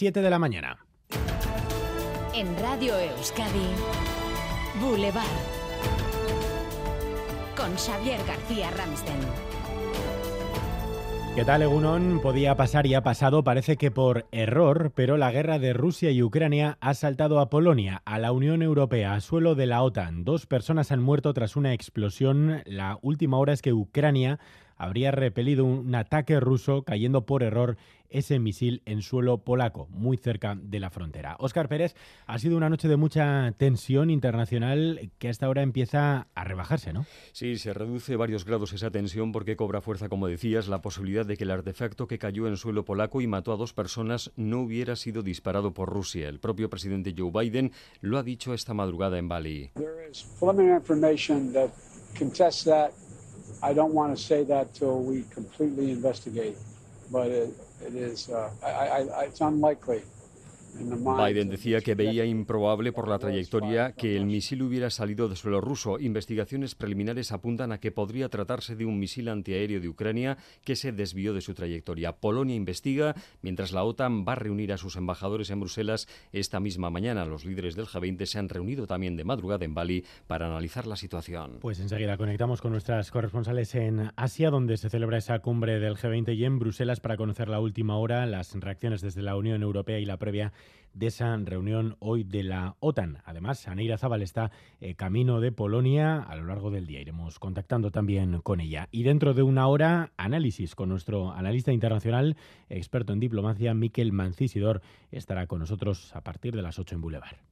7 de la mañana. En Radio Euskadi, Boulevard. Con Xavier García Ramsten. ¿Qué tal, Egunon? Podía pasar y ha pasado, parece que por error, pero la guerra de Rusia y Ucrania ha saltado a Polonia, a la Unión Europea, a suelo de la OTAN. Dos personas han muerto tras una explosión. La última hora es que Ucrania habría repelido un ataque ruso cayendo por error ese misil en suelo polaco, muy cerca de la frontera. Óscar Pérez, ha sido una noche de mucha tensión internacional que hasta ahora empieza a rebajarse, ¿no? Sí, se reduce varios grados esa tensión porque cobra fuerza, como decías, la posibilidad de que el artefacto que cayó en suelo polaco y mató a dos personas no hubiera sido disparado por Rusia. El propio presidente Joe Biden lo ha dicho esta madrugada en Bali. I don't want to say that till we completely investigate, but it, it is, uh, I, I, it's unlikely Biden decía que veía improbable por la trayectoria que el misil hubiera salido de suelo ruso. Investigaciones preliminares apuntan a que podría tratarse de un misil antiaéreo de Ucrania que se desvió de su trayectoria. Polonia investiga, mientras la OTAN va a reunir a sus embajadores en Bruselas esta misma mañana. Los líderes del G20 se han reunido también de madrugada en Bali para analizar la situación. Pues enseguida conectamos con nuestras corresponsales en Asia, donde se celebra esa cumbre del G20 y en Bruselas para conocer la última hora, las reacciones desde la Unión Europea y la previa de esa reunión hoy de la OTAN. Además, Aneira Zabal está eh, camino de Polonia a lo largo del día. Iremos contactando también con ella. Y dentro de una hora, análisis con nuestro analista internacional, experto en diplomacia, Miquel Mancisidor, estará con nosotros a partir de las 8 en Boulevard.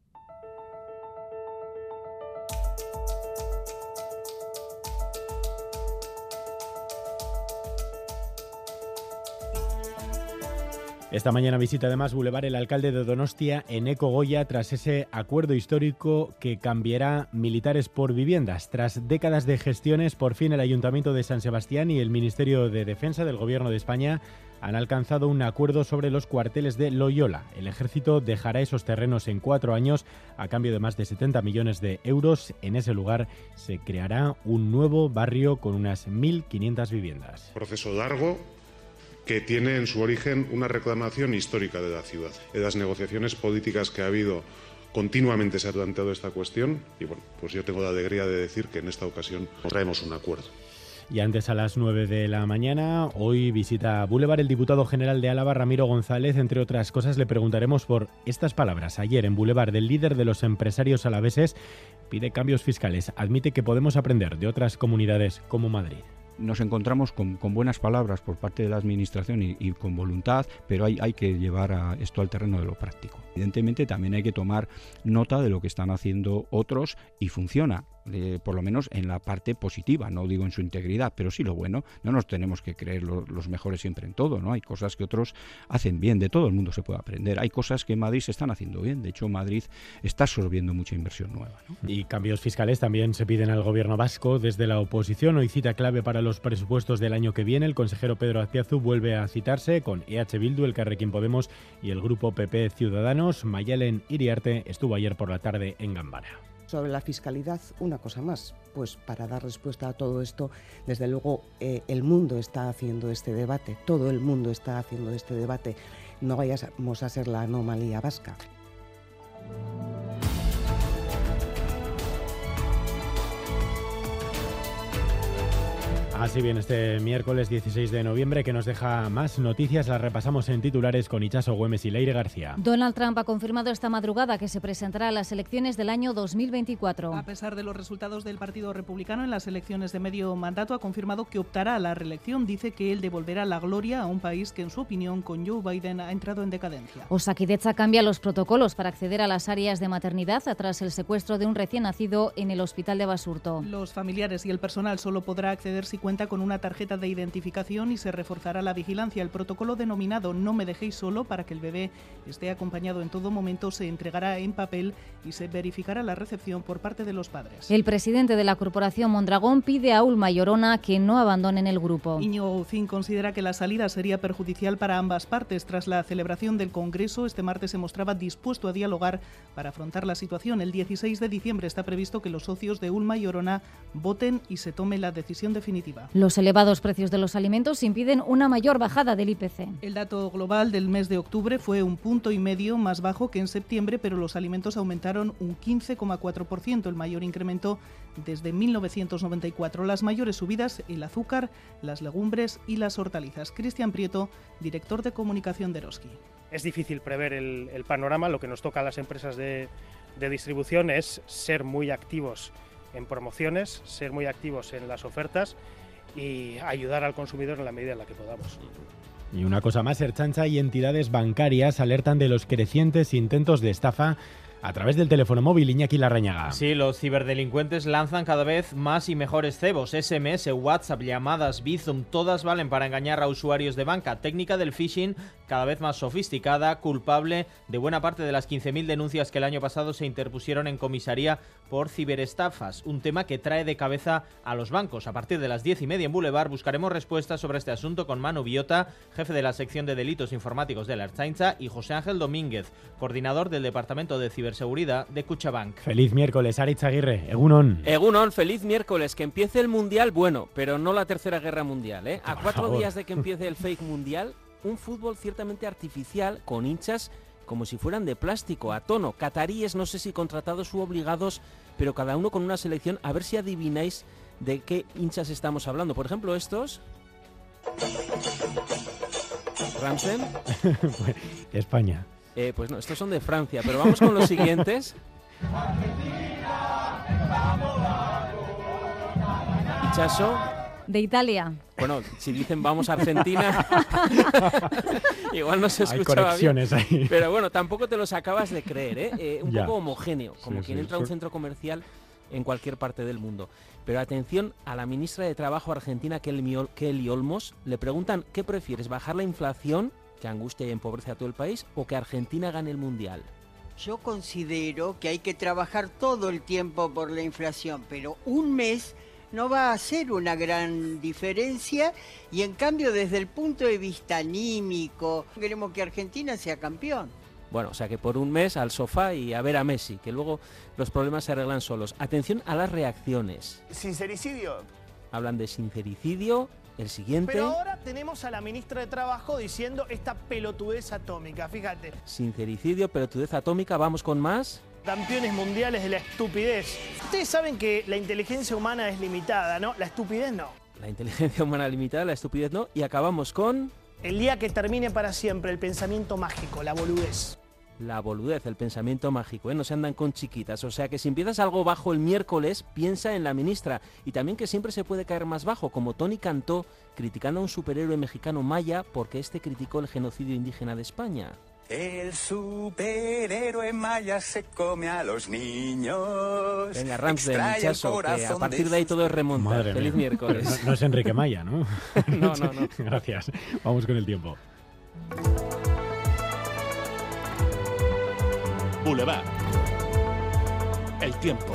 Esta mañana visita además Boulevard el alcalde de Donostia, Eco Goya, tras ese acuerdo histórico que cambiará militares por viviendas. Tras décadas de gestiones, por fin el Ayuntamiento de San Sebastián y el Ministerio de Defensa del Gobierno de España han alcanzado un acuerdo sobre los cuarteles de Loyola. El ejército dejará esos terrenos en cuatro años a cambio de más de 70 millones de euros. En ese lugar se creará un nuevo barrio con unas 1.500 viviendas. Proceso largo que tiene en su origen una reclamación histórica de la ciudad. En las negociaciones políticas que ha habido continuamente se ha planteado esta cuestión y bueno, pues yo tengo la alegría de decir que en esta ocasión traemos un acuerdo. Y antes a las 9 de la mañana, hoy visita Boulevard el diputado general de Álava, Ramiro González. Entre otras cosas, le preguntaremos por estas palabras. Ayer en Boulevard, del líder de los empresarios alaveses pide cambios fiscales. Admite que podemos aprender de otras comunidades como Madrid nos encontramos con, buenas palabras por parte de la Administración y, con voluntad, pero hay, hay, que llevar esto al terreno de lo práctico. Evidentemente también hay que tomar nota de lo que están haciendo otros y funciona por lo menos en la parte positiva, no digo en su integridad, pero sí lo bueno. No nos tenemos que creer los mejores siempre en todo, ¿no? Hay cosas que otros hacen bien, de todo el mundo se puede aprender. Hay cosas que en Madrid se están haciendo bien, de hecho Madrid está absorbiendo mucha inversión nueva. Y cambios fiscales también se piden al gobierno vasco desde la oposición. Hoy cita clave para los presupuestos del año que viene. El consejero Pedro Azpiazu vuelve a citarse con EH Bildu, el Carrequín Podemos y el grupo PP Ciudadanos. Mayalen Iriarte estuvo ayer por la tarde en Gambara. Sobre la fiscalidad, una cosa más. Pues para dar respuesta a todo esto, desde luego eh, el mundo está haciendo este debate, todo el mundo está haciendo este debate. No vayamos a ser la anomalía vasca. Así bien, este miércoles 16 de noviembre que nos deja más noticias, las repasamos en titulares con Ichaso Güemes y Leire García. Donald Trump ha confirmado esta madrugada que se presentará a las elecciones del año 2024. A pesar de los resultados del Partido Republicano en las elecciones de medio mandato, ha confirmado que optará a la reelección. Dice que él devolverá la gloria a un país que, en su opinión, con Joe Biden ha entrado en decadencia. Osakidecha cambia los protocolos para acceder a las áreas de maternidad tras el secuestro de un recién nacido en el hospital de Basurto. Los familiares y el personal solo podrá acceder si cuenta con una tarjeta de identificación y se reforzará la vigilancia. El protocolo denominado No me dejéis solo para que el bebé esté acompañado en todo momento se entregará en papel y se verificará la recepción por parte de los padres. El presidente de la corporación Mondragón pide a Ulma y Orona que no abandonen el grupo. Guzín considera que la salida sería perjudicial para ambas partes. Tras la celebración del Congreso, este martes se mostraba dispuesto a dialogar para afrontar la situación. El 16 de diciembre está previsto que los socios de Ulma y Orona voten y se tome la decisión definitiva. Los elevados precios de los alimentos impiden una mayor bajada del IPC. El dato global del mes de octubre fue un punto y medio más bajo que en septiembre, pero los alimentos aumentaron un 15,4%, el mayor incremento desde 1994. Las mayores subidas el azúcar, las legumbres y las hortalizas. Cristian Prieto, director de comunicación de Eroski. Es difícil prever el, panorama, lo que nos toca a las empresas de, de distribución es ser muy activos en promociones, ser muy activos en las ofertas y ayudar al consumidor en la medida en la que podamos. Y una cosa más, Erchancha y entidades bancarias alertan de los crecientes intentos de estafa a través del teléfono móvil Iñaki Larrañaga. Sí, los ciberdelincuentes lanzan cada vez más y mejores cebos, SMS, WhatsApp, llamadas, Bizum, todas valen para engañar a usuarios de banca. Técnica del phishing cada vez más sofisticada, culpable de buena parte de las 15.000 denuncias que el año pasado se interpusieron en comisaría por ciberestafas, un tema que trae de cabeza a los bancos. A partir de las 10 y media en Boulevard buscaremos respuestas sobre este asunto con Manu Biota, jefe de la sección de delitos informáticos de la Ertzaintza, y José Ángel Domínguez, coordinador del Departamento de Ciberseguridad de Cuchabank. Feliz miércoles, Aritz Aguirre, Egunon. Egunon, feliz miércoles, que empiece el Mundial, bueno, pero no la Tercera Guerra Mundial, ¿eh? A cuatro días de que empiece el fake mundial, un fútbol ciertamente artificial con hinchas como si fueran de plástico, a tono. Cataríes, no sé si contratados u obligados, pero cada uno con una selección. A ver si adivináis de qué hinchas estamos hablando. Por ejemplo, estos. Ramsen. España. Eh, pues no, estos son de Francia, pero vamos con los siguientes. Hinchazo de Italia. Bueno, si dicen vamos a Argentina, igual no se escuchaba Hay bien. Ahí. Pero bueno, tampoco te los acabas de creer, ¿eh? eh un poco homogéneo, como quien entra a un centro comercial en cualquier parte del mundo. Pero atención a la ministra de Trabajo argentina, Kelly Olmos, le preguntan, ¿qué prefieres, bajar la inflación, que angustia y empobrece a todo el país, o que Argentina gane el Mundial? Yo considero que hay que trabajar todo el tiempo por la inflación, pero un mes no va a hacer una gran diferencia y en cambio desde el punto de vista anímico queremos que Argentina sea campeón. Bueno, o sea que por un mes al sofá y a ver a Messi, que luego los problemas se arreglan solos. Atención a las reacciones. Sincericidio. Hablan de sincericidio. El siguiente. Pero ahora tenemos a la ministra de Trabajo diciendo esta pelotudez atómica, fíjate. Sincericidio, pelotudez atómica, vamos con más campeones mundiales de la estupidez. Ustedes saben que la inteligencia humana es limitada, ¿no? La estupidez no. La inteligencia humana limitada, la estupidez no. Y acabamos con... El día que termine para siempre el pensamiento mágico, la boludez. La boludez, el pensamiento mágico, ¿eh? no se andan con chiquitas. O sea que si empiezas algo bajo el miércoles, piensa en la ministra. Y también que siempre se puede caer más bajo, como Tony cantó criticando a un superhéroe mexicano maya porque este criticó el genocidio indígena de España. El superhéroe maya se come a los niños. Venga, Ramsden, muchacho, que a partir de ahí todo es remonta. Feliz miércoles. No, es Enrique Maya, ¿no? no, no, no. Gracias. Vamos con el tiempo. Boulevard. El tiempo.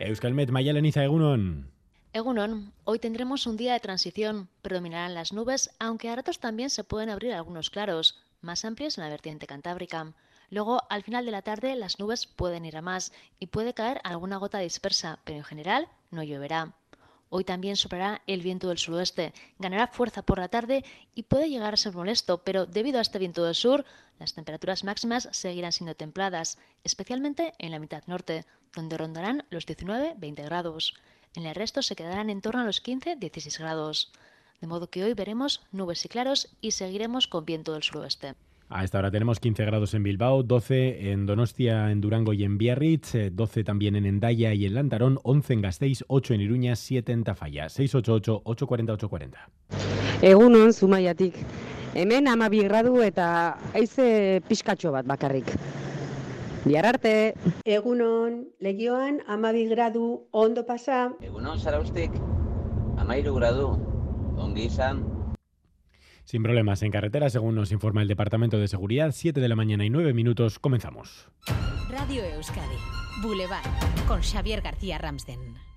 Euskalmet, Maya Leniza Egunon. Egunon, hoy tendremos un día de transición. Predominarán las nubes, aunque a ratos también se pueden abrir algunos claros, más amplios en la vertiente cantábrica. Luego, al final de la tarde, las nubes pueden ir a más y puede caer alguna gota dispersa, pero en general no lloverá. Hoy también soplará el viento del suroeste, ganará fuerza por la tarde y puede llegar a ser molesto, pero debido a este viento del sur, las temperaturas máximas seguirán siendo templadas, especialmente en la mitad norte, donde rondarán los 19-20 grados. En el resto se quedarán en torno a los 15-16 grados. De modo que hoy veremos nubes y claros y seguiremos con viento del suroeste. A esta hora tenemos 15 grados en Bilbao, 12 en Donostia, en Durango y en Biarritz, 12 eh, también en Endaya y en Lantarón, 11 en Gasteiz, 8 en Iruña, 7 en Tafalla, 688-840-840. Egunon, zumaiatik. Hemen amabi gradu eta aize pixkatxo bat bakarrik. Bihar arte. Egunon, legioan amabi gradu ondo pasa. Egunon, zaraustik, amairu gradu, ongi izan. Sin problemas en carretera, según nos informa el Departamento de Seguridad, 7 de la mañana y 9 minutos, comenzamos. Radio Euskadi, Boulevard, con Xavier García Ramsden.